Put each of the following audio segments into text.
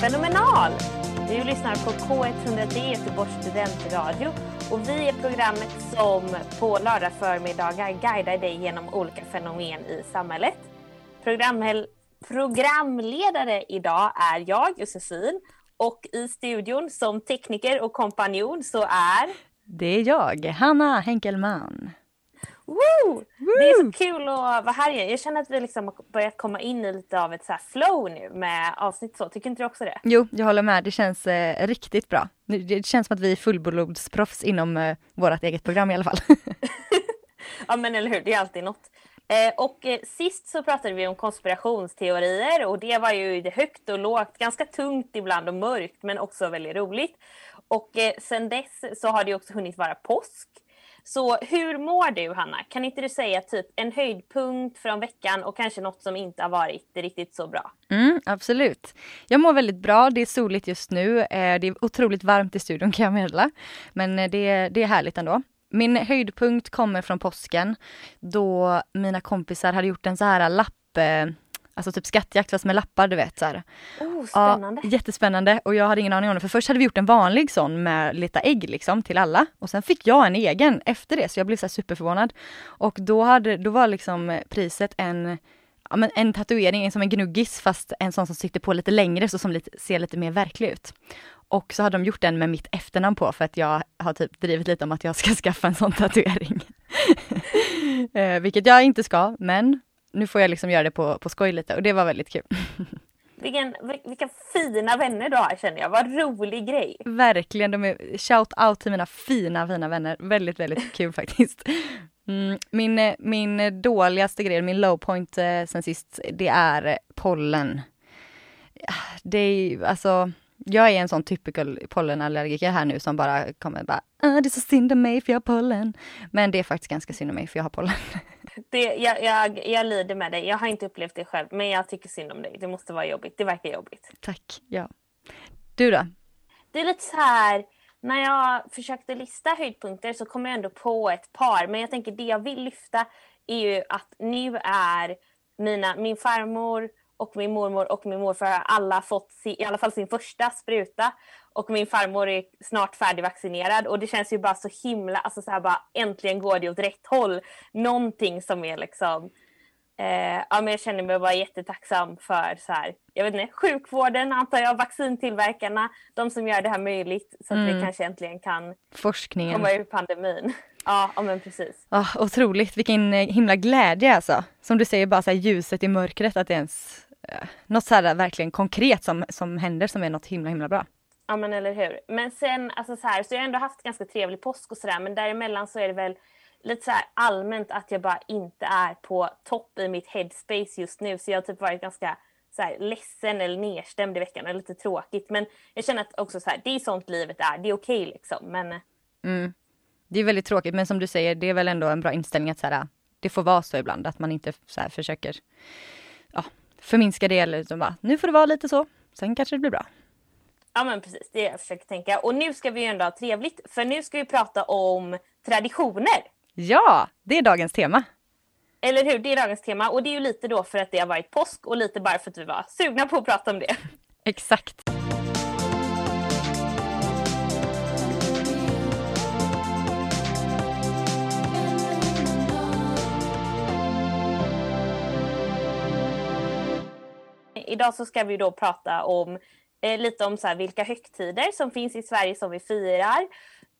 Fenomenal! Du lyssnar på K103 Göteborgs studentradio och vi är programmet som på lördagsförmiddagar guidar dig genom olika fenomen i samhället. Programhel- programledare idag är jag, Josefin, och i studion som tekniker och kompanjon så är Det är jag, Hanna Henkelman. Woo! Det är så kul att vara här igen. Jag känner att vi liksom har börjat komma in i lite av ett så flow nu med avsnitt så. Tycker inte du också det? Jo, jag håller med. Det känns eh, riktigt bra. Det känns som att vi är fullblodsproffs inom eh, vårt eget program i alla fall. Ja men eller hur, det är alltid något. Eh, och eh, sist så pratade vi om konspirationsteorier och det var ju högt och lågt, ganska tungt ibland och mörkt men också väldigt roligt. Och eh, sen dess så har det också hunnit vara påsk. Så hur mår du Hanna? Kan inte du säga typ en höjdpunkt från veckan och kanske något som inte har varit riktigt så bra? Mm, absolut. Jag mår väldigt bra. Det är soligt just nu. Eh, det är otroligt varmt i studion kan jag meddela. Men eh, det, det är härligt ändå. Min höjdpunkt kommer från påsken då mina kompisar hade gjort en så här lapp, eh, alltså typ skattjakt fast med lappar du vet så här. Oh, spännande. Ja, jättespännande och jag hade ingen aning om det för först hade vi gjort en vanlig sån med lite ägg liksom till alla och sen fick jag en egen efter det så jag blev så superförvånad. Och då, hade, då var liksom priset en Ja, men en tatuering, som en gnuggis fast en sån som sitter på lite längre så som lite, ser lite mer verklig ut. Och så hade de gjort den med mitt efternamn på för att jag har typ drivit lite om att jag ska skaffa en sån tatuering. eh, vilket jag inte ska, men nu får jag liksom göra det på, på skoj lite och det var väldigt kul. Vilken, vil- vilka fina vänner du har känner jag. Vad rolig grej. Verkligen, de är shout out till mina fina, fina vänner. Väldigt, väldigt kul faktiskt. Mm, min, min dåligaste grej, min low point eh, sen sist, det är pollen. Det är alltså, jag är en sån typical pollenallergiker här nu som bara kommer bara, ah, det är så synd om mig för jag har pollen. Men det är faktiskt ganska synd om mig för jag har pollen. Det, jag, jag, jag lider med dig. Jag har inte upplevt det själv, men jag tycker synd om dig. Det måste vara jobbigt. Det verkar jobbigt. Tack, ja. Du då? Det är lite så här, när jag försökte lista höjdpunkter så kom jag ändå på ett par. Men jag tänker det jag vill lyfta är ju att nu är mina, min farmor och min mormor och min morfar har alla fått si, i alla fall sin första spruta. Och min farmor är snart färdigvaccinerad och det känns ju bara så himla, alltså så här bara äntligen går det åt rätt håll. Någonting som är liksom Eh, ja, men jag känner mig bara jättetacksam för så här, jag vet inte, sjukvården antar jag, vaccintillverkarna, de som gör det här möjligt så att vi Mm. kanske äntligen kan Forskningen. komma ur pandemin. Ja, ja men precis. Ja, otroligt, vilken eh, himla glädje alltså. Som du säger, bara så här ljuset i mörkret, att det ens eh, något så här verkligen konkret som, som händer som är något himla himla bra. Ja men eller hur. Men sen, alltså så här, så jag har ändå haft ganska trevlig påsk och sådär men däremellan så är det väl lite så här allmänt att jag bara inte är på topp i mitt headspace just nu så jag har typ varit ganska så här, ledsen eller nedstämd i veckan och lite tråkigt men jag känner att också så här, det är sånt livet är, det är okej liksom men eh. Mm. Det är väldigt tråkigt, men som du säger, det är väl ändå en bra inställning att så här, äh, det får vara så ibland, att man inte så här försöker ja, förminska det eller så bara, nu får det vara lite så, sen kanske det blir bra. Ja men precis, det är jag försöker tänka. Och nu ska vi ju ändå ha trevligt för nu ska vi prata om traditioner. Ja, det är dagens tema. Eller hur? Det är dagens tema och det är ju lite då för att det har varit påsk och lite bara för att vi var sugna på att prata om det. Exakt. Idag så ska vi då prata om eh, lite om så här, vilka högtider som finns i Sverige som vi firar.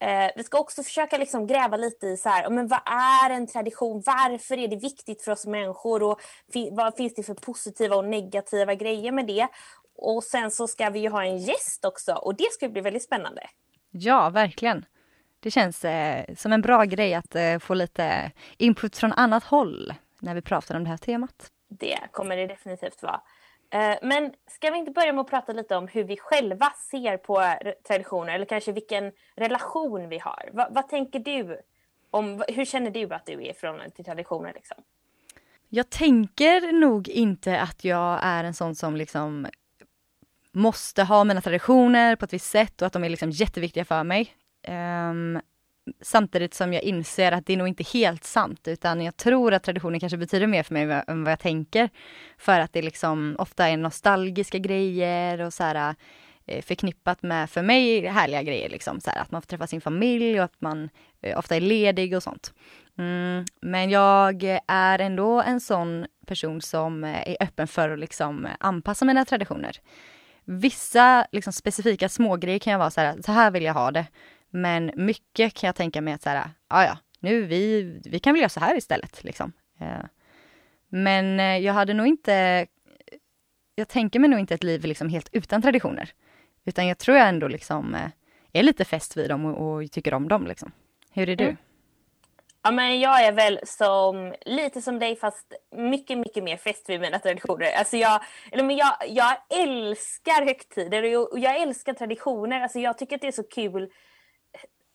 Eh, vi ska också försöka liksom gräva lite i så här, men vad är en tradition? Varför är det viktigt för oss människor? Och fi- vad finns det för positiva och negativa grejer med det? Och sen så ska vi ju ha en gäst också och det ska bli väldigt spännande. Ja, verkligen. Det känns eh, som en bra grej att eh, få lite input från annat håll när vi pratar om det här temat. Det kommer det definitivt vara. Eh, men ska vi inte börja med att prata lite om hur vi själva ser på traditioner eller kanske vilken relation vi har? Va, vad tänker du? Om, hur känner du att du är i förhållande till traditioner? Liksom? Jag tänker nog inte att jag är en sån som liksom måste ha mina traditioner på ett visst sätt och att de är liksom jätteviktiga för mig. Um, samtidigt som jag inser att det är nog inte helt sant utan jag tror att traditionen kanske betyder mer för mig än vad jag tänker. För att det liksom ofta är nostalgiska grejer och så här, eh, förknippat med, för mig, härliga grejer. Liksom, så här, att man får träffa sin familj och att man eh, ofta är ledig och sånt. Mm, men jag är ändå en sån person som eh, är öppen för att liksom anpassa mina traditioner. Vissa liksom, specifika smågrejer kan jag vara så här, så här vill jag ha det. Men mycket kan jag tänka mig att så här, ja ja, nu vi, vi kan väl göra så här istället liksom. Eh, men eh, jag hade nog inte, jag tänker mig nog inte ett liv liksom helt utan traditioner. Utan jag tror jag ändå liksom eh, är lite fäst vid dem och, och tycker om dem liksom. Hur är du? Mm. Ja, men jag är väl som, lite som dig fast mycket, mycket mer fäst vid mina traditioner. Alltså jag, eller men jag, jag älskar högtider och jag älskar traditioner. Alltså jag tycker att det är så kul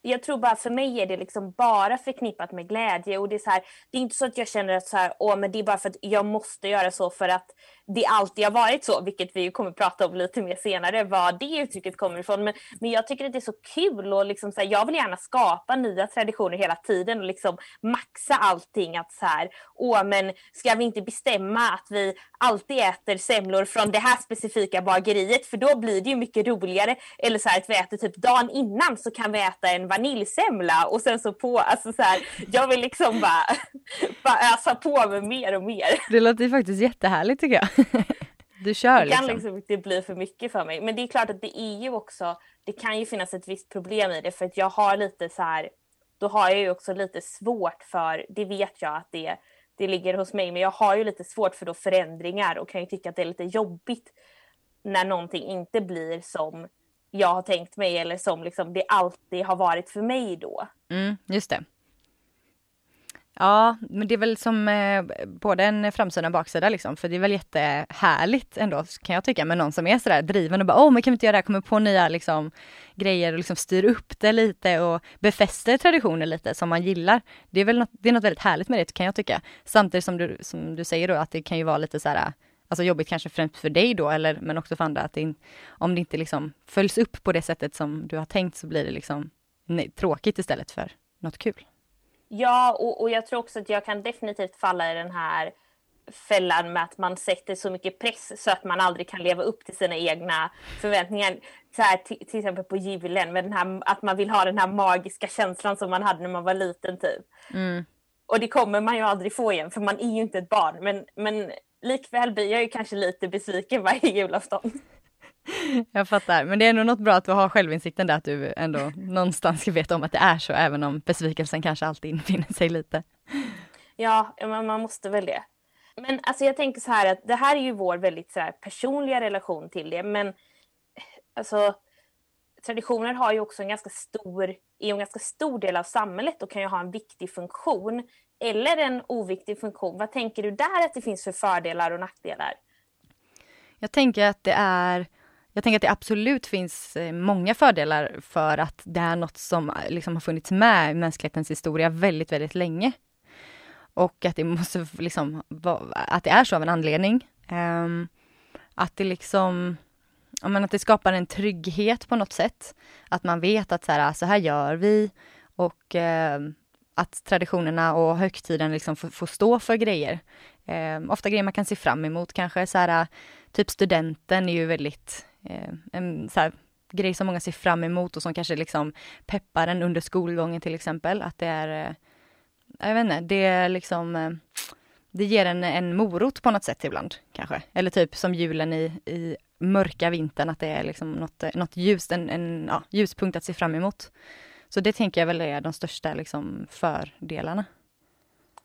jag tror bara för mig är det liksom bara förknippat med glädje och det är så här, det är inte så att jag känner att så här, åh, men det är bara för att jag måste göra så för att det alltid har varit så, vilket vi kommer prata om lite mer senare, var det uttrycket kommer ifrån. Men, men jag tycker att det är så kul och liksom så här, jag vill gärna skapa nya traditioner hela tiden och liksom maxa allting. Att så här, åh, men ska vi inte bestämma att vi alltid äter semlor från det här specifika bageriet för då blir det ju mycket roligare. Eller så här, att vi äter typ dagen innan så kan vi äta en vaniljsemla och sen så på, alltså så här, jag vill liksom bara, bara ösa på med mer och mer. Det låter ju faktiskt jättehärligt tycker jag. Du kör Det kan liksom. liksom inte bli för mycket för mig. Men det är klart att det är ju också, det kan ju finnas ett visst problem i det för att jag har lite så här, då har jag ju också lite svårt för, det vet jag att det, det ligger hos mig, men jag har ju lite svårt för då förändringar och kan ju tycka att det är lite jobbigt när någonting inte blir som jag har tänkt mig eller som liksom det alltid har varit för mig då. Mm, just det. Ja, men det är väl som eh, både en framsida och en baksida liksom, för det är väl jättehärligt ändå kan jag tycka med någon som är sådär driven och bara åh men kan vi inte göra det här, kommer på nya liksom grejer och liksom styr upp det lite och befäster traditioner lite som man gillar. Det är väl något, det är något väldigt härligt med det kan jag tycka. Samtidigt som du, som du säger då att det kan ju vara lite så här alltså jobbigt kanske främst för dig då, eller, men också för andra, att det, om det inte liksom följs upp på det sättet som du har tänkt så blir det liksom nej, tråkigt istället för något kul. Ja, och, och jag tror också att jag kan definitivt falla i den här fällan med att man sätter så mycket press så att man aldrig kan leva upp till sina egna förväntningar. Så här, till, exempel på julen, med den här, att man vill ha den här magiska känslan som man hade när man var liten. typ. Mm. Och det kommer man ju aldrig få igen för man är ju inte ett barn. Men, men likväl blir jag ju kanske lite besviken varje julafton. Jag fattar, men det är ändå något bra att du har självinsikten där att du ändå någonstans ska veta om att det är så, även om besvikelsen kanske alltid infinner sig lite. Ja, men man måste väl det. Men alltså jag tänker så här att det här är ju vår väldigt så här, personliga relation till det, men alltså traditioner har ju också en ganska stor, är en ganska stor del av samhället och kan ju ha en viktig funktion eller en oviktig funktion. Vad tänker du där att det finns för fördelar och nackdelar? Jag tänker att det är jag tänker att det absolut finns eh, många fördelar för att det är något som eh, liksom har funnits med i mänsklighetens historia väldigt, väldigt länge. Och att det måste liksom, att det är så av en anledning. Um, att det liksom, men att det skapar en trygghet på något sätt. Att man vet att så här, ah, så här gör vi och ehm, att traditionerna och högtiden liksom får, får stå för grejer. Eh, ofta grejer man kan se fram emot kanske så här, typ studenten är ju väldigt eh, en så här, grej som många ser fram emot och som kanske liksom peppar en under skolgången till exempel. Att det är, eh, jag vet inte, det är liksom eh, det ger en, en morot på något sätt ibland kanske. Eller typ som julen i, i mörka vintern, att det är liksom något, eh, något ljust, en, en ja, ljuspunkt att se fram emot. Så det tänker jag väl är de största liksom fördelarna.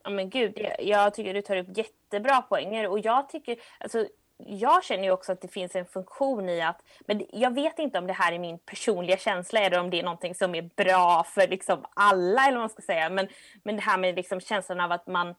Ja men gud, jag tycker du tar upp jättebra poänger och jag tycker, alltså jag känner ju också att det finns en funktion i att, men jag vet inte om det här är min personliga känsla eller om det är någonting som är bra för liksom alla eller vad man ska säga. Men, men det här med liksom känslan av att man,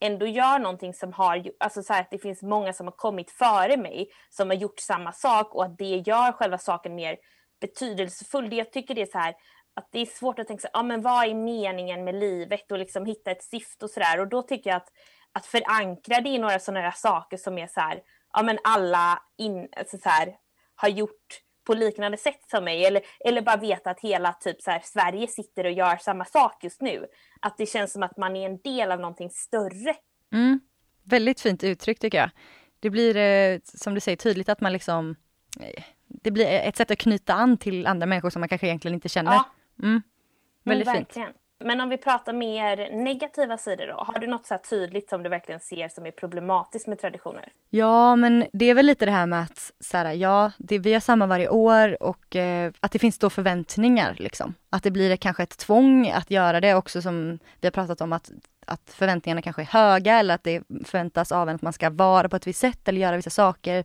ändå gör någonting som har, alltså så här, att det finns många som har kommit före mig som har gjort samma sak och att det gör själva saken mer betydelsefull. Jag tycker det är så här att det är svårt att tänka sig, ja men vad är meningen med livet och liksom hitta ett syfte och sådär och då tycker jag att, att förankra det i några sådana här saker som är så här, ja men alla in, alltså så här, har gjort på liknande sätt som mig eller, eller bara veta att hela typ så här, Sverige sitter och gör samma sak just nu. Att det känns som att man är en del av någonting större. Mm. Väldigt fint uttryck tycker jag. Det blir eh, som du säger tydligt att man liksom eh, det blir ett sätt att knyta an till andra människor som man kanske egentligen inte känner. Ja. Mm. Väldigt mm, fint. Men om vi pratar mer negativa sidor då, har du något så tydligt som du verkligen ser som är problematiskt med traditioner? Ja, men det är väl lite det här med att så här, ja, det, vi har samma varje år och eh, att det finns då förväntningar liksom. Att det blir kanske ett tvång att göra det också som vi har pratat om att, att förväntningarna kanske är höga eller att det förväntas av en att man ska vara på ett visst sätt eller göra vissa saker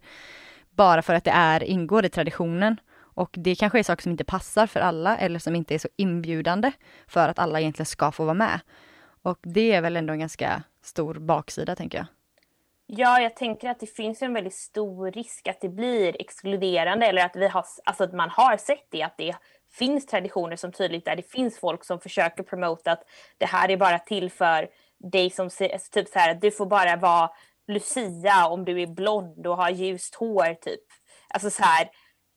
bara för att det är, ingår i traditionen. Och det kanske är saker som inte passar för alla eller som inte är så inbjudande för att alla egentligen ska få vara med. Och det är väl ändå en ganska stor baksida tänker jag. Ja, jag tänker att det finns en väldigt stor risk att det blir exkluderande eller att, vi har, alltså att man har sett det, att det finns traditioner som tydligt där det finns folk som försöker promota att det här är bara till för dig som typ så här att du får bara vara Lucia om du är blond och har ljust hår typ. Alltså så här,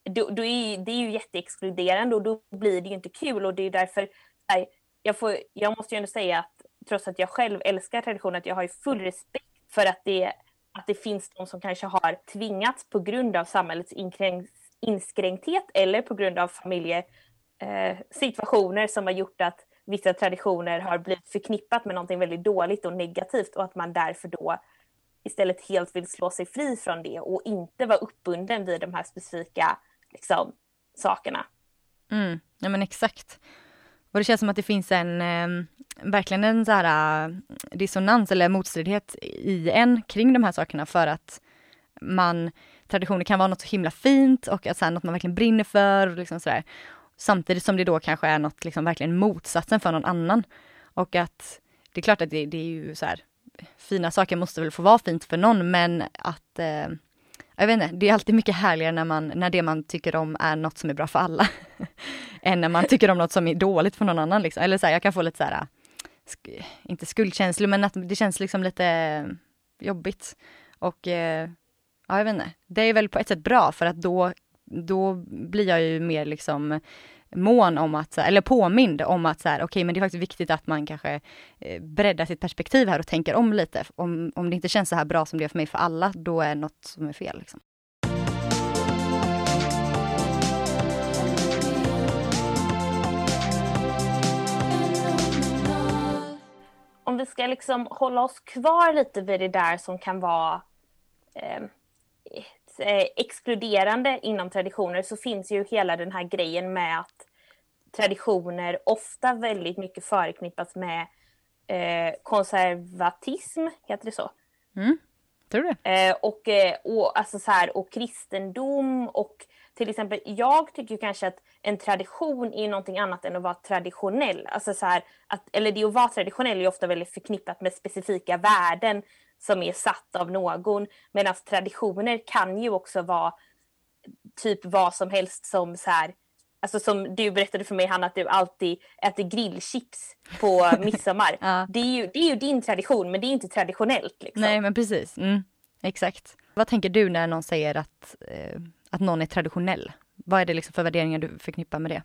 då, då är, det är ju jätteexkluderande och då blir det ju inte kul och det är därför här, jag, får, jag måste ju ändå säga att trots att jag själv älskar tradition att jag har ju full respekt för att det, att det finns de som kanske har tvingats på grund av samhällets inskränkthet eller på grund av familjesituationer eh, som har gjort att vissa traditioner har blivit förknippat med någonting väldigt dåligt och negativt och att man därför då istället helt vill slå sig fri från det och inte vara uppbunden vid de här specifika liksom, sakerna. Mm, ja men exakt. Och det känns som att det finns en, eh, verkligen en så här äh, dissonans eller motstridighet i en kring de här sakerna för att man, traditioner kan vara något så himla fint och att så här, något man verkligen brinner för och liksom sådär. Samtidigt som det då kanske är något liksom verkligen motsatsen för någon annan. Och att det är klart att det, det är ju så här, fina saker måste väl få vara fint för någon men att eh, jag vet inte, det är alltid mycket härligare när, man, när det man tycker om är något som är bra för alla. än när man tycker om något som är dåligt för någon annan. Liksom. Eller så här, jag kan få lite så här, sk inte skuldkänslor, men att det känns liksom lite jobbigt. Och eh, ja, jag vet inte. Det är väl på ett sätt bra för att då, då blir jag ju mer liksom mån om att, eller påmind om att så här, okej okay, men det är faktiskt viktigt att man kanske eh, breddar sitt perspektiv här och tänker om lite. Om, om det inte känns så här bra som det är för mig för alla, då är det något som är fel. Liksom. Om vi ska liksom hålla oss kvar lite vid det där som kan vara eh, eh, exkluderande inom traditioner så finns ju hela den här grejen med att traditioner ofta väldigt mycket förknippas med eh, konservatism, heter det så? Mm, tror du eh, och, eh, och, alltså så här, och kristendom och till exempel, jag tycker kanske att en tradition är någonting annat än att vara traditionell. Alltså så här, att, eller det att vara traditionell är ofta väldigt förknippat med specifika värden som är satt av någon. Medan traditioner kan ju också vara typ vad som helst som så här, Alltså som du berättade för mig Hanna att du alltid äter grillchips på midsommar. ja. det, är ju, det är ju din tradition men det är inte traditionellt. Liksom. Nej men precis, mm, exakt. Vad tänker du när någon säger att, eh, att någon är traditionell? Vad är det liksom för värderingar du förknippar med det?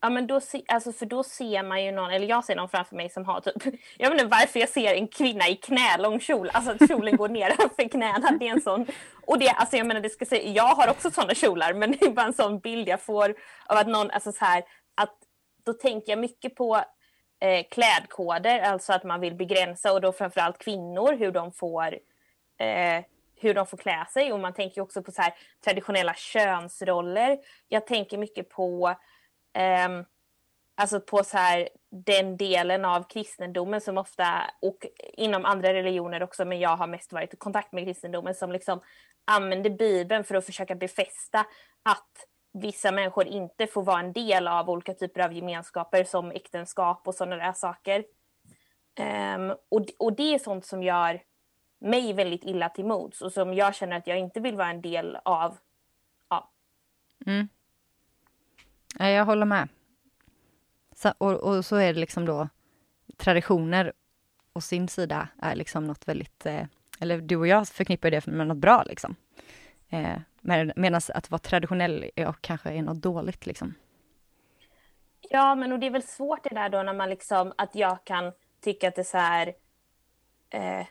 Ja men då, se, alltså för då ser man ju någon, eller jag ser någon framför mig som har typ, jag vet inte varför jag ser en kvinna i knälång kjol, alltså att kjolen går ner för knäna, det är en sån. Och det, alltså jag menar det ska säga, jag har också sådana kjolar men det är bara en sån bild jag får av att någon, alltså så här, att då tänker jag mycket på eh, klädkoder, alltså att man vill begränsa och då framförallt kvinnor, hur de får eh, hur de får klä sig och man tänker också på så här, traditionella könsroller. Jag tänker mycket på eh, alltså på så här, den delen av kristendomen som ofta, och inom andra religioner också, men jag har mest varit i kontakt med kristendomen som liksom använder Bibeln för att försöka befästa att vissa människor inte får vara en del av olika typer av gemenskaper som äktenskap och sådana där saker. Um, och, och det är sånt som gör mig väldigt illa till mods och som jag känner att jag inte vill vara en del av. Ja. Mm. Jag håller med. Så, och, och, så är det liksom då traditioner och sin sida är liksom något väldigt, eh, eller du och jag förknippar det med något bra liksom. Eh, Medan att vara traditionell är, kanske är något dåligt liksom. Ja, men och det är väl svårt det där då när man liksom, att jag kan tycka att det är så här, eh,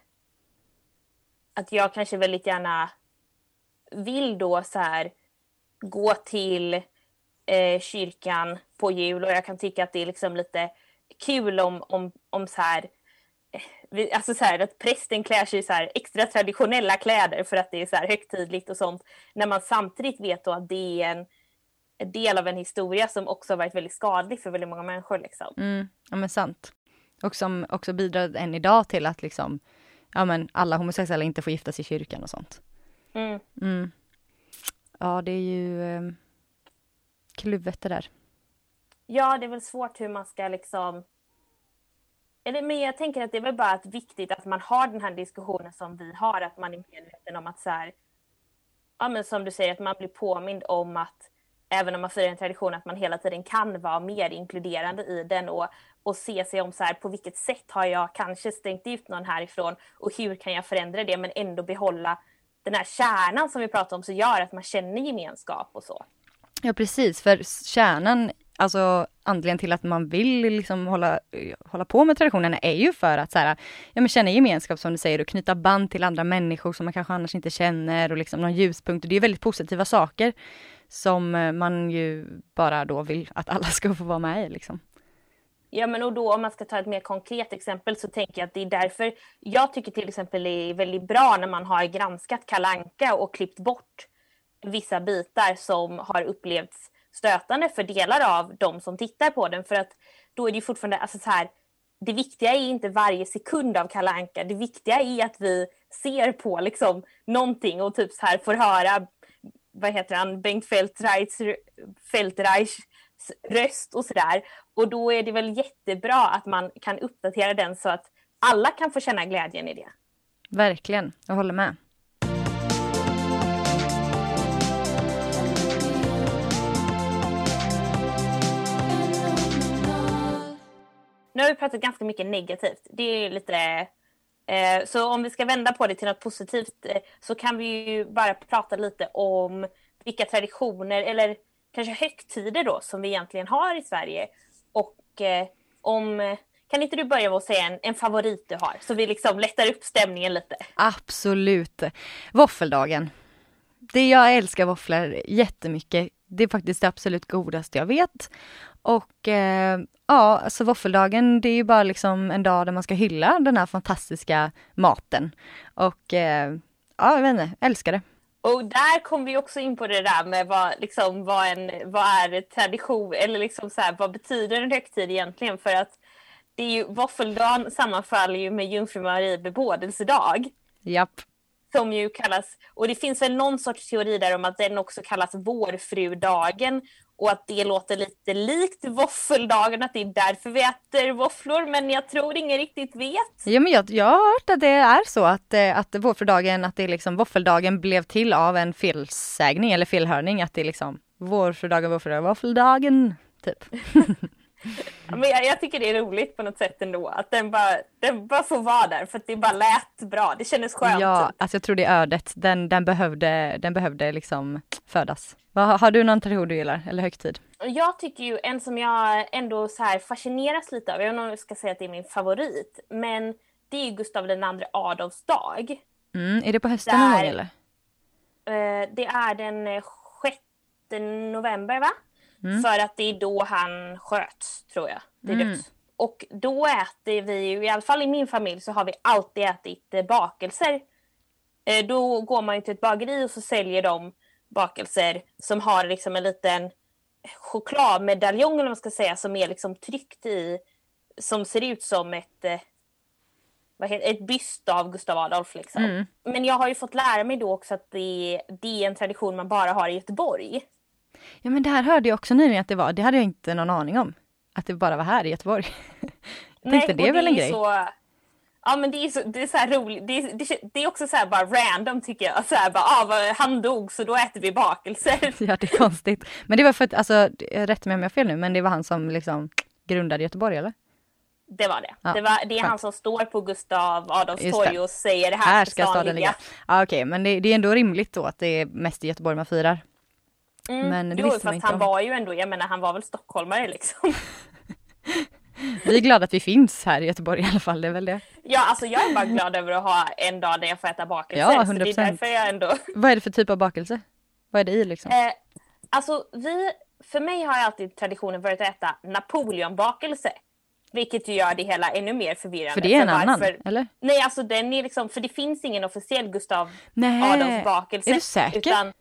att jag kanske väldigt gärna vill då så här gå till eh, kyrkan på jul och jag kan tycka att det är liksom lite kul om, om, om så här eh, Alltså så här, att prästen klär sig i så här extra traditionella kläder för att det är så här högtidligt och sånt. När man samtidigt vet då att det är en, en del av en historia som också har varit väldigt skadlig för väldigt många människor. Liksom. Mm, ja men sant. Och som också bidrar än idag till att liksom, ja men alla homosexuella inte får gifta sig i kyrkan och sånt. Mm. Mm. Ja, det är ju eh, kluvet det där. Ja, det är väl svårt hur man ska liksom... Eller, men jag tänker att det är väl bara viktigt att man har den här diskussionen som vi har, att man är medveten om att så här, ja men som du säger, att man blir påmind om att även om man firar en tradition, att man hela tiden kan vara mer inkluderande i den och, och se sig om så här, på vilket sätt har jag kanske stängt ut någon härifrån och hur kan jag förändra det men ändå behålla den här kärnan som vi pratar om som gör att man känner gemenskap och så. Ja precis, för kärnan, alltså anledningen till att man vill liksom hålla, eh, hålla på med traditionerna är ju för att så här, ja, men känna gemenskap som du säger och knyta band till andra människor som man kanske annars inte känner och liksom någon ljuspunkt. Det är väldigt positiva saker som eh, man ju bara då vill att alla ska få vara med i liksom. Ja men och då om man ska ta ett mer konkret exempel så tänker jag att det är därför jag tycker till exempel det är väldigt bra när man har granskat Kalanka och klippt bort vissa bitar som har upplevts stötande för delar av de som tittar på den för att då är det fortfarande alltså så här det viktiga är inte varje sekund av Kalanka. Det viktiga är att vi ser på liksom någonting och typ så här får höra vad heter han, Bengt Feldreichs, Feldreichs röst och sådär. Och då är det väl jättebra att man kan uppdatera den så att alla kan få känna glädjen i det. Verkligen, jag håller med. Nu har vi pratat ganska mycket negativt. Det är lite eh, så om vi ska vända på det till något positivt eh, så kan vi ju bara prata lite om vilka traditioner eller kanske högtider då som vi egentligen har i Sverige. Och eh, om kan inte du börja med att säga en, en, favorit du har så vi liksom lättar upp stämningen lite? Absolut. Våffeldagen. Det jag älskar våfflor jättemycket. Det är faktiskt det absolut godaste jag vet. Och eh, ja, alltså våffeldagen det är ju bara liksom en dag där man ska hylla den här fantastiska maten. Och eh, ja, jag vet inte, älskar det. Och där kommer vi också in på det där med vad, liksom, vad, en, vad är tradition eller liksom så här, vad betyder en högtid egentligen? För att det är ju, våffeldagen sammanfaller ju med Jungfru Marie bebådelsedag. Japp. Som ju kallas, och det finns väl någon sorts teori där om att den också kallas vårfrudagen och att det låter lite likt våffeldagen, att det är därför vi äter våfflor, men jag tror ingen riktigt vet. Ja, men jag, jag har hört att det är så att, eh, att vårfrudagen, att det är liksom våffeldagen blev till av en felsägning eller felhörning, att det är liksom vårfrudagen, vårfrudagen, våffeldagen, typ. men jag, jag, tycker det är roligt på något sätt ändå, att den bara, den bara får vara där för att det bara lät bra, det kändes skönt. Ja, alltså jag tror det är ödet, den, den behövde, den behövde liksom födas. Har, har du någon tradition du gillar, eller högtid? Jag tycker ju en som jag ändå så här fascineras lite av, jag vet inte om jag ska säga att det är min favorit, men det är Gustav II Adolfs dag. Mm, är det på hösten gång eller? Eh, det är den 6 november va? Mm. För att det är då han sköts, tror jag. Det är mm. Och då äter vi ju, i alla fall i min familj så har vi alltid ätit eh, bakelser. Eh, då går man ju till ett bageri och så säljer de bakelser som har liksom en liten chokladmedaljong eller vad man ska säga som är liksom tryckt i som ser ut som ett eh, vad heter, ett byst av Gustav Adolf. Liksom. Mm. Men jag har ju fått lära mig då också att det, det är en tradition man bara har i Göteborg. Ja men det här hörde jag också nyligen att det var, det hade jag inte någon aning om. Att det bara var här i Göteborg. jag tänkte Nej, det är väl en grej. Så, Ja men det är, så, det är så här roligt, det är, det, det är också så bara random tycker jag. Så här bara, ah, han dog så då äter vi bakelser. Ja det är konstigt. Men det var för att, alltså rätt mig om jag har fel nu, men det var han som liksom grundade Göteborg eller? Det var det. Ja, det, var, det är han som står på Gustav Adolfs torg och säger det här, här ska staden ligga. Ja, Okej, okay, men det, det, är ändå rimligt då att det är mest i Göteborg man firar. Mm, men det jo, visste man inte han om. var ju ändå, jag menar han var väl stockholmare liksom. vi är glada att vi finns här i Göteborg i alla fall, det är väl det. Ja, alltså jag är bara glad över att ha en dag där jag får äta bakelse. Ja, 100%. det är därför jag ändå... Vad är det för typ av bakelse? Vad är det i liksom? Eh, alltså vi, för mig har alltid traditionen varit att äta napoleonbakelse. Vilket ju gör det hela ännu mer förvirrande. För det är en för annan, eller? Nej, alltså den är liksom, för det finns ingen officiell Gustav Adolfs bakelse. Är du säker? Utan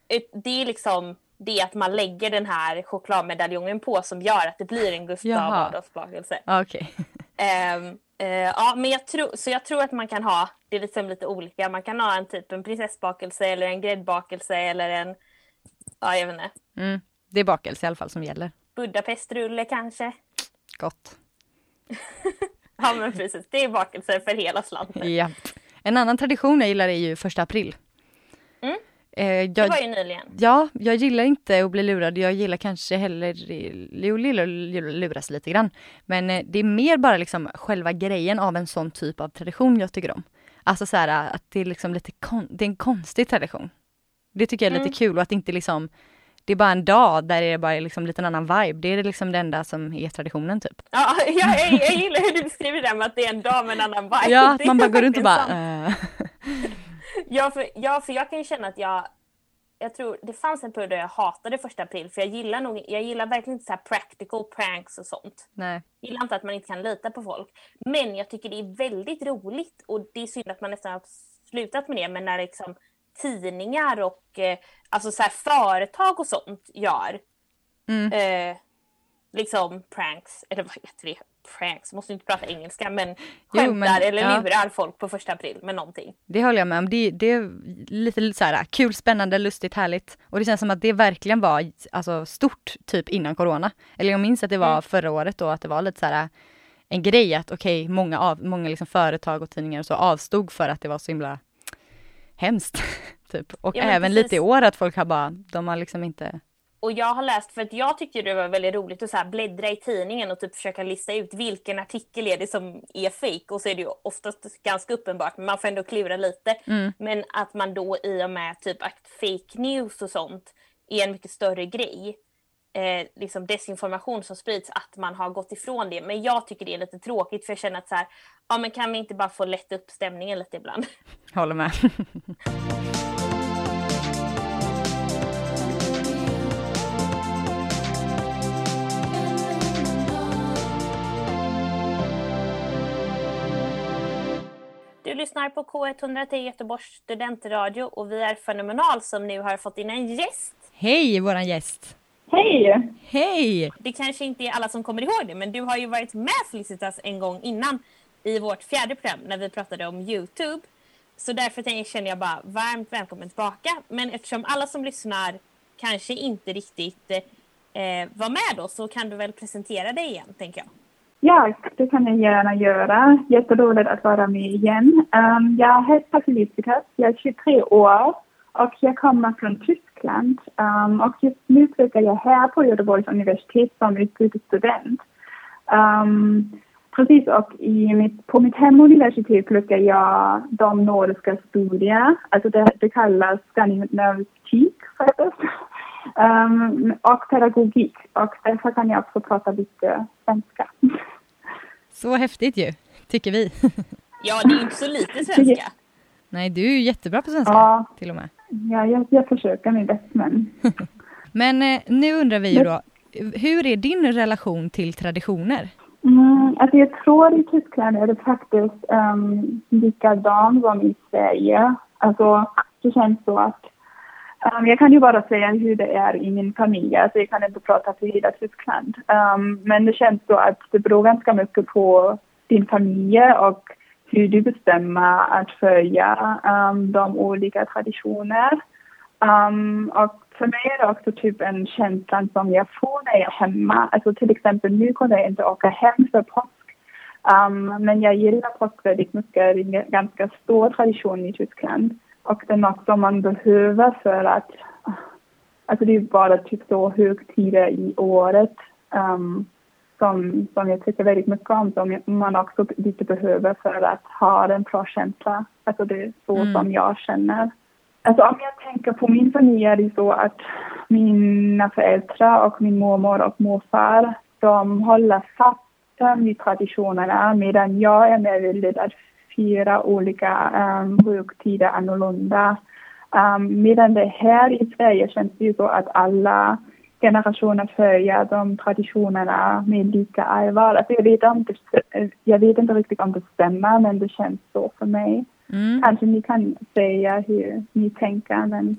det är liksom det att man lägger den här chokladmedaljongen på som gör att det blir en Gustav Adolfs bakelse. Okej. Okay. um, uh, ja, men jag tror, så jag tror att man kan ha, det är liksom lite olika, man kan ha en typ en prinsessbakelse eller en gräddbakelse eller en, ja jag vet inte. Mm, det är bakelse i alla fall som gäller. Budapestrulle kanske. Gott. ja men precis, det är bakelser för hela slanten. Ja. En annan tradition jag gillar är ju första april. Mm. Eh, jag, det var ju nyligen. Ja, jag gillar inte att bli lurad. Jag gillar kanske heller, jo, luras lite grann. Men eh, det är mer bara liksom själva grejen av en sån typ av tradition jag tycker om. Alltså så här att det är liksom lite kon det är en konstig tradition. Det tycker jag är mm. lite kul och att inte liksom det är bara en dag där det är bara liksom lite en annan vibe. Det är liksom det enda som är traditionen typ. Ja, jag, jag, jag gillar hur du beskriver det med att det är en dag med en annan vibe. Ja, man bara går runt och bara... Ja, för, ja, för jag kan ju känna att jag jag tror det fanns en period där jag hatade första april för jag gillar nog, jag gillar verkligen inte så här practical pranks och sånt. Nej. Jag gillar inte att man inte kan lita på folk. Men jag tycker det är väldigt roligt och det är synd att man nästan har slutat med det men när liksom tidningar och eh, alltså så här, företag och sånt gör. Mm. Eh, liksom pranks, eller vad heter det? Pranks, måste inte prata engelska men skämtar jo, men, eller ja. lurar folk på första april med någonting. Det håller jag med om. Det, det är lite så här kul, spännande, lustigt, härligt. Och det känns som att det verkligen var alltså, stort typ innan corona. Eller jag minns att det var mm. förra året då att det var lite så här en grej att okej, okay, många, av, många liksom företag och tidningar och så avstod för att det var så himla hemskt. typ. Och ja, även precis. lite i år att folk har bara, de har liksom inte och jag har läst, för att jag tyckte det var väldigt roligt att så bläddra i tidningen och typ försöka lista ut vilken artikel är det som är fake och så är det ju oftast ganska uppenbart men man får ändå klura lite. Mm. Men att man då i och med typ att fake news och sånt är en mycket större grej. Eh, liksom desinformation som sprids, att man har gått ifrån det. Men jag tycker det är lite tråkigt för jag känner att så här, ja men kan vi inte bara få lätta upp stämningen lite ibland? Håller med. lyssnar på K103 Göteborgs studentradio och vi är Fenomenal som nu har fått in en gäst. Hej våran gäst! Hej! Hej! Det kanske inte är alla som kommer ihåg det men du har ju varit med Felicitas en gång innan i vårt fjärde program när vi pratade om Youtube. Så därför känner jag bara varmt välkommen tillbaka. Men eftersom alla som lyssnar kanske inte riktigt eh, var med då så kan du väl presentera dig igen tänker jag. Ja, det kan jag gärna göra. Jätteroligt att vara med igen. Um, jag heter Felicitas, jag är 23 år och jag kommer från Tyskland. Um, och just nu pluggar jag här på Göteborgs universitet som utbytesstudent. Um, ehm, precis, och i mitt, på mitt hemuniversitet pluggar jag de nordiska studier. Alltså det, det kallas skandinavistik faktiskt. Um, och pedagogik. Och därför kan jag också prata lite svenska. Så häftigt ju, tycker vi. Ja, det är inte så lite svenska. Nej, du är ju jättebra på svenska ja. till och med. Ja, jag, jag försöker mitt bästa men... men eh, nu undrar vi ju då, hur är din relation till traditioner? Mm, alltså jag tror i Tyskland är det faktiskt um, likadant som i Sverige. Alltså det känns så att Um, jag kan ju bara säga hur det är i min familj, alltså jag kan inte prata för hela Tyskland. Um, men det känns så att det beror ganska mycket på din familj och hur du bestämmer att följa um, de olika traditioner. Um, och för mig är det också typ en känsla som jag får när jag är hemma. Alltså till exempel nu kunde jag inte åka hem för påsk. Um, men jag gillar påsk väldigt mycket. Det är en ganska stor tradition i Tyskland. Och det är något som man behöver för att... Alltså det är bara typ så högtider i året um, som, som jag tycker väldigt mycket om. Som man också lite behöver för att ha en bra känsla. Alltså det är så mm. som jag känner. Alltså om jag tänker på min familj är det så att mina föräldrar och min mormor och morfar de håller fast vid traditionerna medan jag är mer villig att fira olika um, högtider annorlunda. Um, medan det här i Sverige känns det ju så att alla generationer följer de traditionerna med lika allvar. Alltså jag, vet inte, jag vet inte riktigt om det stämmer men det känns så för mig. Mm. Kanske ni kan säga hur ni tänker men...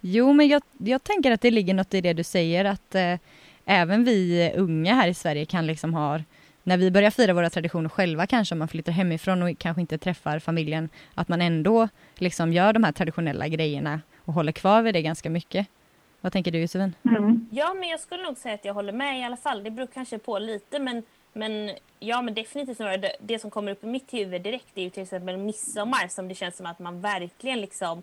Jo men jag, jag tänker att det ligger något i det du säger att eh, även vi unga här i Sverige kan liksom ha när vi börjar fira våra traditioner själva kanske om man flyttar hemifrån och kanske inte träffar familjen, att man ändå liksom gör de här traditionella grejerna och håller kvar vid det ganska mycket. Vad tänker du Josefin? Mm. Ja, men jag skulle nog säga att jag håller med i alla fall. Det beror kanske på lite, men, men ja, men definitivt det, det som kommer upp i mitt huvud direkt är ju till exempel midsommar som det känns som att man verkligen liksom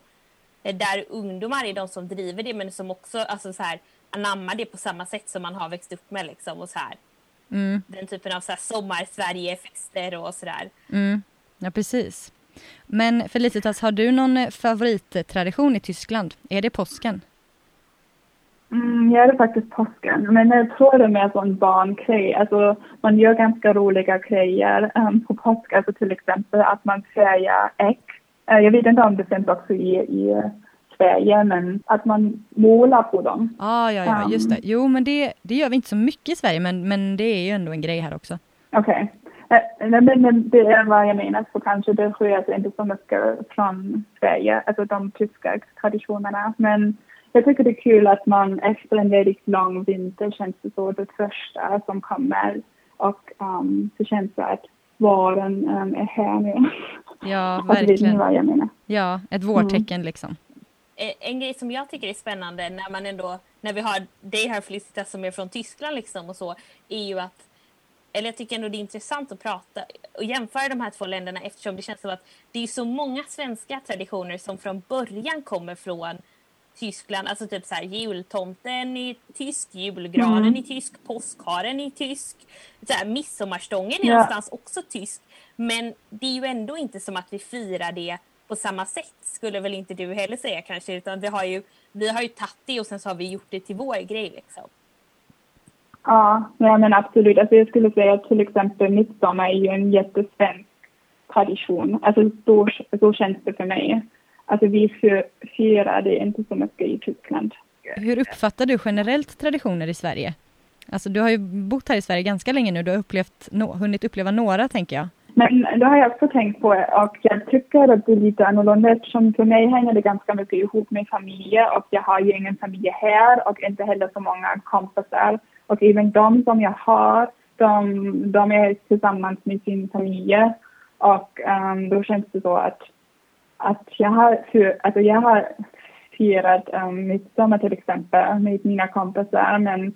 där ungdomar är de som driver det men som också alltså så här, anammar det på samma sätt som man har växt upp med liksom och så här. Mm. Den typen av sommar-Sverige-fester och sådär. Mm. Ja, precis. Men Felicitas, har du någon favorittradition i Tyskland? Är det påsken? Mm, jag är faktiskt påsken, men jag tror det är mer en barngrej. Alltså, man gör ganska roliga grejer um, på påsk, alltså till exempel att man färgar ägg. Uh, jag vet inte om det finns också i, i Sverige, men att man målar på dem. Ah, ja, ja, just det. Um, jo, men det, det gör vi inte så mycket i Sverige, men, men det är ju ändå en grej här också. Okej. Okay. Uh, men, men det är vad jag menar, så kanske det sker inte så mycket från Sverige, alltså de tyska traditionerna. Men jag tycker det är kul att man efter en väldigt lång vinter känns det så det första som kommer och um, så känns det att våren um, är här nu. Ja, verkligen. vad jag menar. Ja, ett vårtecken mm. liksom. En grej som jag tycker är spännande när man ändå, när vi har dig här Felicitas som är från Tyskland liksom och så, är ju att eller jag tycker ändå det är intressant att prata och jämföra de här två länderna eftersom det känns som att det är så många svenska traditioner som från början kommer från Tyskland, alltså typ så här jultomten i tysk, julgranen mm. i tysk, påskharen i tysk, så här, midsommarstången är ja. någonstans också tysk. Men det är ju ändå inte som att vi firar det på samma sätt, skulle väl inte du heller säga kanske, utan det har ju, vi har ju tagit det och sen så har vi gjort det till vår grej liksom. Ja, ja men absolut. Alltså jag skulle säga att till exempel midsommar är ju en jättesvensk tradition. Alltså så, så känns det för mig. Alltså vi firar det inte så mycket i Tyskland. Hur uppfattar du generellt traditioner i Sverige? Alltså du har ju bott här i Sverige ganska länge nu, du har upplevt, no, hunnit uppleva några tänker jag. Men det har jag också tänkt på och jag tycker att det är lite annorlunda eftersom för mig hänger det ganska mycket ihop med familj och jag har ju ingen familj här och inte heller så många kompisar. Och även de som jag har, de, de är tillsammans med sin familj och um, då känns det så att att jag har, för, alltså jag har firat um, midsommar till exempel med mina kompisar men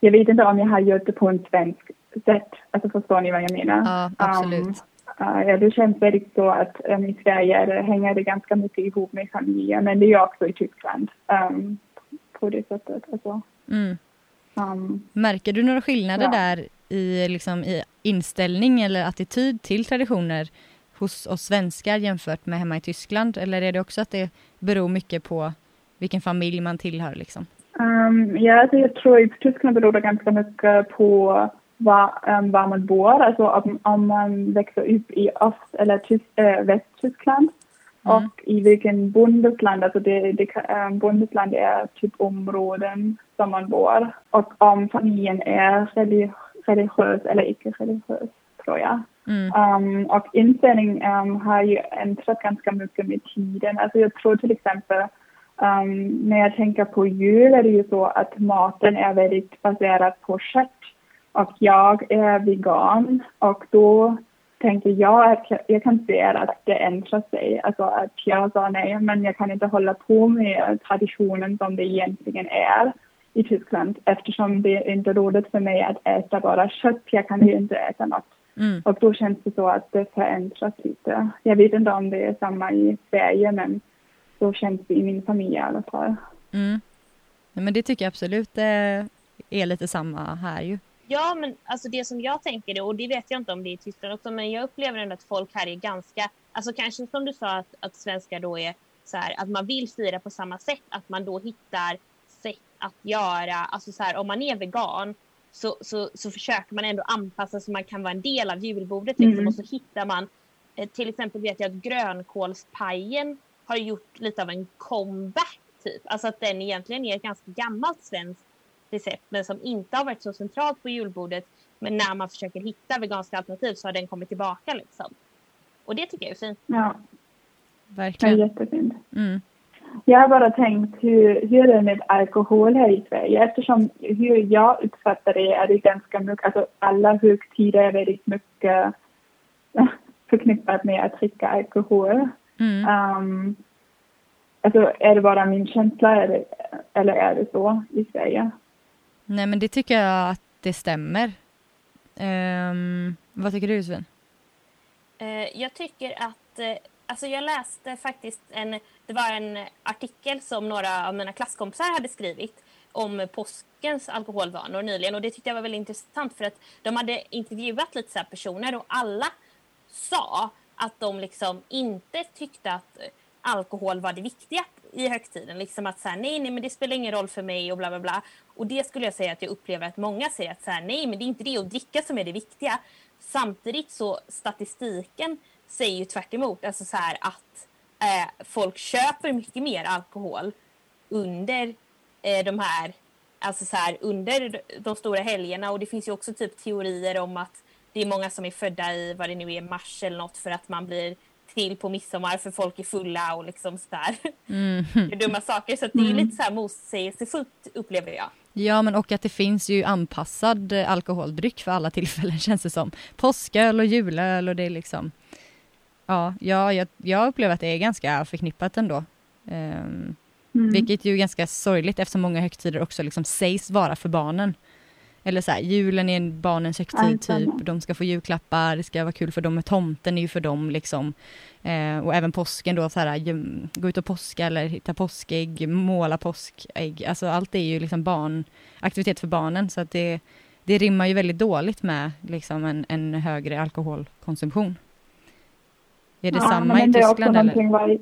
jag vet inte om jag har gjort det på en svensk sätt. Alltså förstår ni vad jag menar? Ja, absolut. Um, uh, ja, det känns väldigt så att um, i Sverige hänger det ganska mycket ihop med familjen men det är också i Tyskland um, på det sättet. Alltså. Mm. Um, Märker du några skillnader ja. där i, liksom, i inställning eller attityd till traditioner hos oss svenskar jämfört med hemma i Tyskland? Eller är det också att det beror mycket på vilken familj man tillhör? Liksom? Um, ja, alltså jag tror i Tyskland beror det ganska mycket på var, um, var man bor. Alltså om, om man växer upp i Öst eller Tysk, äh, Västtyskland mm. och i vilken bundesland, alltså det, det um, bundesland är typ områden som man bor. Och om familjen är religiös eller icke religiös, tror jag. Mm. Um, och inställning um, har ju ändrat ganska mycket med tiden. Alltså jag tror till exempel um, när jag tänker på jul är det ju så att maten är väldigt baserad på kött. Och jag är vegan och då tänker jag att jag kan se att det ändrar sig. Alltså att jag sa nej, men jag kan inte hålla på med traditionen som det egentligen är i Tyskland eftersom det inte är roligt för mig att äta bara kött. Jag kan ju inte äta något Mm. Och då känns det så att det förändras lite. Jag vet inte om det är samma i Sverige men så känns det i min familj i alla fall. Mm. Men det tycker jag absolut eh, är lite samma här ju. Ja, men alltså det som jag tänker, och det vet jag inte om det är i Tyskland också, men jag upplever ändå att folk här är ganska, alltså kanske som du sa att, att svenskar då är så här, att man vill fira på samma sätt, att man då hittar sätt att göra, alltså så här, om man är vegan så, så, så försöker man ändå anpassa så man kan vara en del av julbordet liksom, Mm. och så hittar man, eh, till exempel vet jag att grönkålspajen har gjort lite av en comeback typ, alltså att den egentligen är ett ganska gammalt svenskt recept men som inte har varit så centralt på julbordet. Men när man försöker hitta veganska alternativ så har den kommit tillbaka liksom. Och det tycker jag är fint. Ja, det är Verkligen. jättefint. Mm. Jag har bara tänkt hur, hur är det med alkohol här i Sverige? Eftersom hur jag uppfattar det är det ganska mycket, alltså alla högtider är väldigt mycket förknippat med att dricka alkohol. Mm. Um, alltså är det bara min känsla eller, eller är det så i Sverige? Nej men det tycker jag att det stämmer. Um, vad tycker du Sven? Uh, jag tycker att, uh, alltså jag läste faktiskt en, det var en artikel som några av mina klasskompisar hade skrivit om påskens alkoholvanor nyligen och det tyckte jag var väldigt intressant för att de hade intervjuat lite så här personer och alla sa att de liksom inte tyckte att alkohol var det viktiga i högtiden. Liksom att så här, nej, nej, men det spelar ingen roll för mig och bla bla bla. Och det skulle jag säga att jag upplever att många säger att så här, nej, men det är inte det att dricka som är det viktiga. Samtidigt så statistiken säger ju tvärt emot, alltså så här att eh, folk köper mycket mer alkohol under eh, de här, alltså så här under de stora helgerna och det finns ju också typ teorier om att det är många som är födda i vad det nu är mars eller något för att man blir till på midsommar för folk är fulla och liksom sådär. Mm. Dumma saker så det är lite så här motsägelsefullt upplever jag. Ja men och att det finns ju anpassad eh, alkoholdryck för alla tillfällen känns det som. Påsköl och julöl och det är liksom Ja, ja jag, jag upplever att det är ganska förknippat ändå. Ehm, Mm. Vilket ju är ganska sorgligt eftersom många högtider också liksom sägs vara för barnen. Eller så här, julen är en barnens högtid typ, de ska få julklappar, det ska vara kul för dem, tomten är ju för dem liksom. Eh, och även påsken då, så här, gå ut och påska eller hitta påskägg, måla påskägg, alltså allt är ju liksom barnaktivitet för barnen så att det, det rimmar ju väldigt dåligt med liksom en, en högre alkoholkonsumtion. Är det Ja, samma i Tyskland eller? var-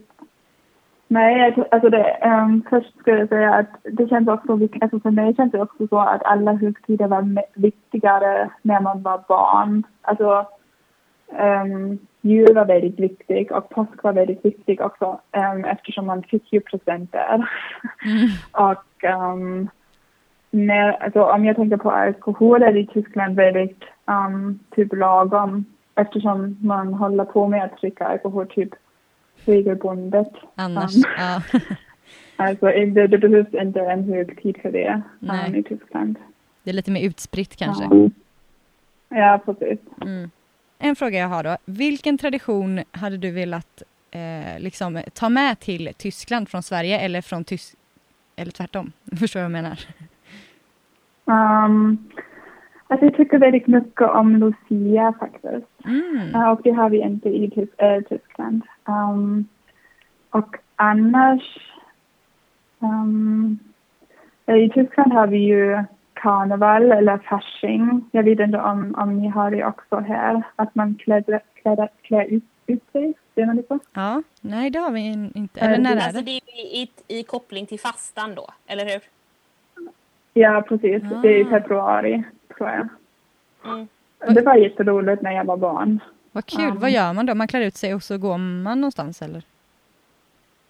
Nej, alltså det, um, först skulle jag säga att det känns också, alltså för mig känns det också så att alla högtider var viktigare när man var barn. Alltså um, jul var väldigt viktig och påsk var väldigt viktig också um, eftersom man fick ju presenter. Mm. och um, när, alltså, om jag tänker på alkohol är det i Tyskland väldigt um, typ lagom eftersom man håller på med att dricka alkohol typ regelbundet. Annars, Um, ja. Alltså det, det behövs inte en högtid för det um, i Tyskland. Det är lite mer utspritt kanske. Ja, ja precis. Mm. En fråga jag har då. Vilken tradition hade du velat eh, liksom, ta med till Tyskland från Sverige eller från Tysk... Eller tvärtom? Förstår du vad jag menar? Um, alltså jag tycker väldigt mycket om Lucia faktiskt. Mm. Ja, och det har vi inte i äh, Tyskland. Um, och annars... Um, I Tyskland har vi ju karneval eller fasching. Jag vet inte om, om ni har det också här. Att man klär, klär, klär ut, ut sig. Ser man det så? Ja, nej det har vi in- inte. Eh, Eller när är Alltså det? det är i, i, i koppling till fastan då, eller hur? Ja, precis. Det är i Ah. februari, tror jag. Mm. Det var jätteroligt när jag var barn. Vad kul. um, Vad gör man då? Man klär ut sig och så går man någonstans eller?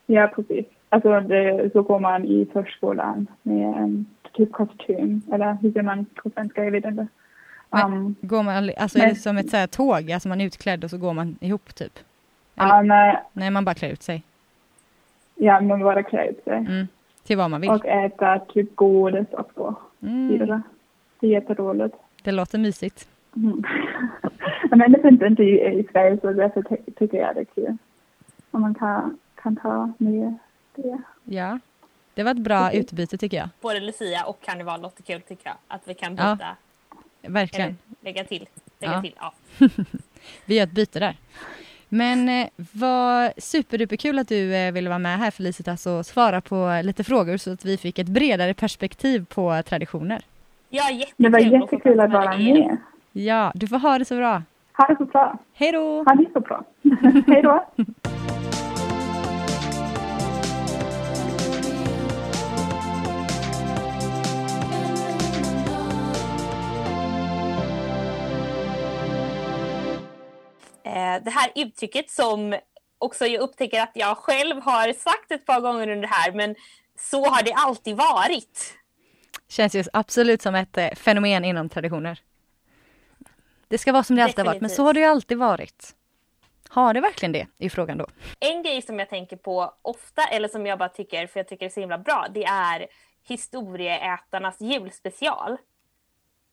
Ja, precis. Alltså det, så går man i förskolan med en typ kostym. Eller hur säger man på svenska? Jag vet inte. Men- Um, Går man, alltså är Nej. det som ett så här, tåg? Alltså man är utklädd och så går man ihop typ? ja, nej, Nej, man bara klär ut sig. ja, man bara klär ut sig. Mm. Till vad man vill. Och äta typ godis också. Mm. Det är jätteroligt. Det låter mysigt. Mm. Men det finns inte i, i Sverige så därför ty- tycker jag det är kul. Om man kan, kan ta med det. Ja. Det var ett bra Precis. utbyte tycker jag. Både Lucia och karneval låter kul tycker jag. Att vi kan Ja. byta, Verkligen. eller lägga till. lägga Ja. till. Ja. Vi gör ett byte där. Men eh, vad superduperkul att du eh, ville vara med här Felicitas och svara på lite frågor så att vi fick ett bredare perspektiv på traditioner. Ja, jättekul Det var jättekul att vara med. Ja, du får ha det så bra. Ha det så bra. Hej då! Ha det så bra. Hej då. Eh, det här uttrycket som också jag upptäcker att jag själv har sagt ett par gånger under det här, men så har det alltid varit. Känns ju absolut som ett eh, fenomen inom traditioner. Det ska vara som det alltid har varit, men så har det ju alltid varit. Har det verkligen det, är frågan då. En grej som jag tänker på ofta, eller som jag bara tycker, för jag tycker det är så himla bra, det är historieätarnas julspecial.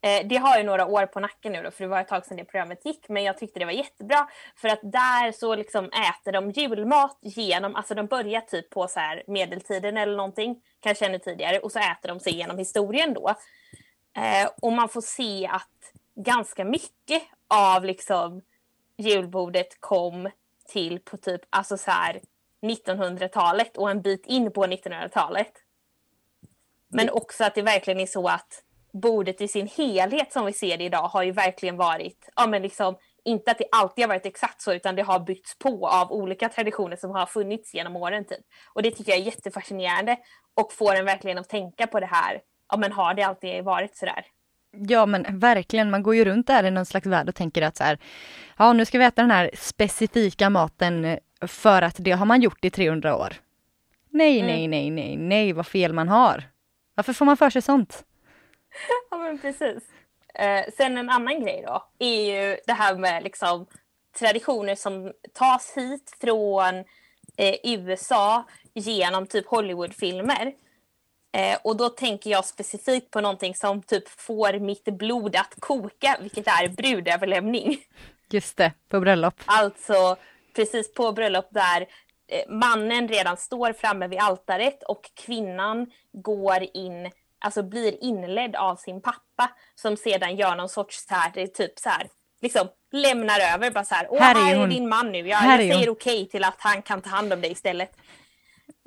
Eh, det har ju några år på nacken nu då, för det var ett tag sedan det programmet gick, men jag tyckte det var jättebra för att där så liksom äter de julmat genom, alltså de börjar typ på så här medeltiden eller någonting, kanske ännu tidigare, och så äter de sig igenom historien då. Eh, och man får se att ganska mycket av liksom julbordet kom till på typ alltså så här 1900-talet och en bit in på 1900-talet. Men också att det verkligen är så att bordet i sin helhet som vi ser det idag har ju verkligen varit, ja men liksom inte att det alltid har varit exakt så utan det har byggts på av olika traditioner som har funnits genom åren typ. Och det tycker jag är jättefascinerande och får en verkligen att tänka på det här, ja men har det alltid varit sådär? Ja men verkligen, man går ju runt där i någon slags värld och tänker att så här, ja nu ska vi äta den här specifika maten för att det har man gjort i 300 år. Nej, Mm. nej, nej, nej, nej, vad fel man har. Varför får man för sig sånt? Ja men precis. Eh, sen en annan grej då är ju det här med liksom traditioner som tas hit från eh, USA genom typ Hollywoodfilmer. Eh, och då tänker jag specifikt på någonting som typ får mitt blod att koka, vilket är brudöverlämning. Just det, på bröllop. Alltså precis på bröllop där eh, mannen redan står framme vid altaret och kvinnan går in, alltså blir inledd av sin pappa som sedan gör någon sorts så här, är typ så här, liksom lämnar över bara så här, åh Här här är är, hon. din man nu, jag, Här är jag säger hon." okej till att han kan ta hand om dig istället.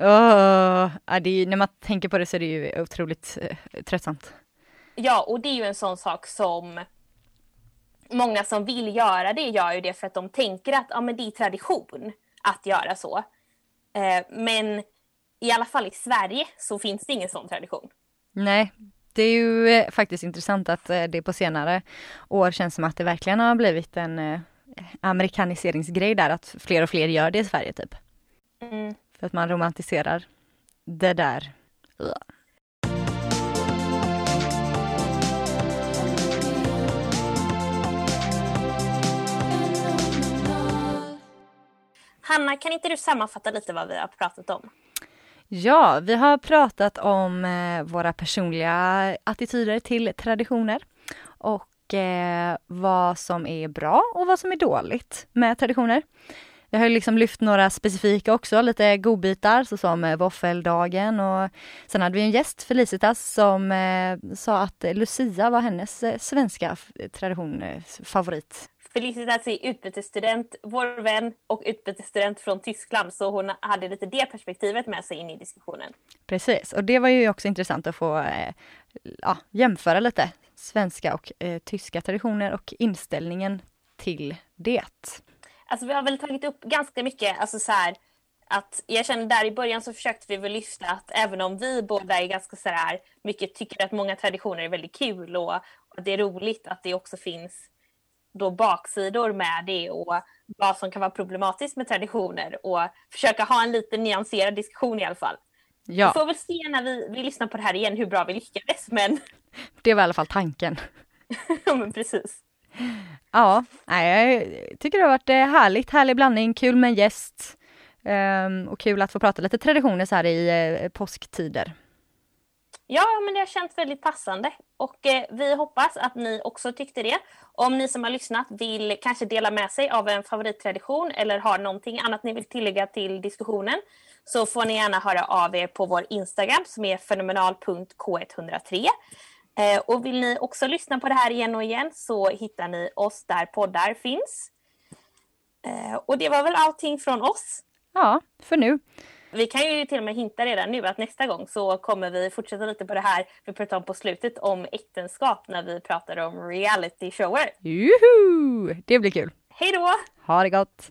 Åh, ja, det är, när man tänker på det så är det ju otroligt eh, tröttsamt. Ja, och det är ju en sån sak som många som vill göra det gör ju det för att de tänker att ja, men det är tradition att göra så. Eh, men i alla fall i Sverige så finns det ingen sån tradition. Nej, det är ju eh, faktiskt intressant att eh, det på senare år känns som att det verkligen har blivit en eh, amerikaniseringsgrej där, att fler och fler gör det i Sverige typ. Mm. För att man romantiserar det där. Ugh. Hanna, kan inte du sammanfatta lite vad vi har pratat om? Ja, vi har pratat om eh, våra personliga attityder till traditioner och eh, vad som är bra och vad som är dåligt med traditioner. Jag har liksom lyft några specifika också, lite godbitar såsom eh, våffeldagen och sen hade vi en gäst, Felicitas, som sa att Lucia var hennes svenska f- tradition, favorit. Felicitas är utbytesstudent, vår vän och utbytesstudent från Tyskland så hon hade lite det perspektivet med sig in i diskussionen. Precis, och det var ju också intressant att få eh, ja, jämföra lite svenska och eh, tyska traditioner och inställningen till det. Alltså vi har väl tagit upp ganska mycket, alltså så här, att jag känner där i början så försökte vi väl lyfta att även om vi båda är ganska så här, mycket tycker att många traditioner är väldigt kul och, och det är roligt att det också finns då baksidor med det och vad som kan vara problematiskt med traditioner och försöka ha en lite nyanserad diskussion i alla fall. Vi Ja, får väl se när vi, vi lyssnar på det här igen hur bra vi lyckades men, det var i alla fall tanken. ja, men precis. Ja, jag tycker det har varit eh, härligt, härlig blandning, kul med en gäst ehm, och kul att få prata lite traditioner så här i eh, påsktider. Ja, men det har känts väldigt passande och eh, vi hoppas att ni också tyckte det. Om ni som har lyssnat vill kanske dela med sig av en favorittradition eller har någonting annat ni vill tillägga till diskussionen så får ni gärna höra av er på vår Instagram som är fenomenal.k103. Eh, och vill ni också lyssna på det här igen och igen så hittar ni oss där poddar finns. Eh, och det var väl allting från oss. Ja, för nu. Vi kan ju till och med hinta redan nu att nästa gång så kommer vi fortsätta lite på det här vi pratade om på slutet om äktenskap när vi pratar om reality shower. Juhu! Det blir kul. Hej då! Ha det gott!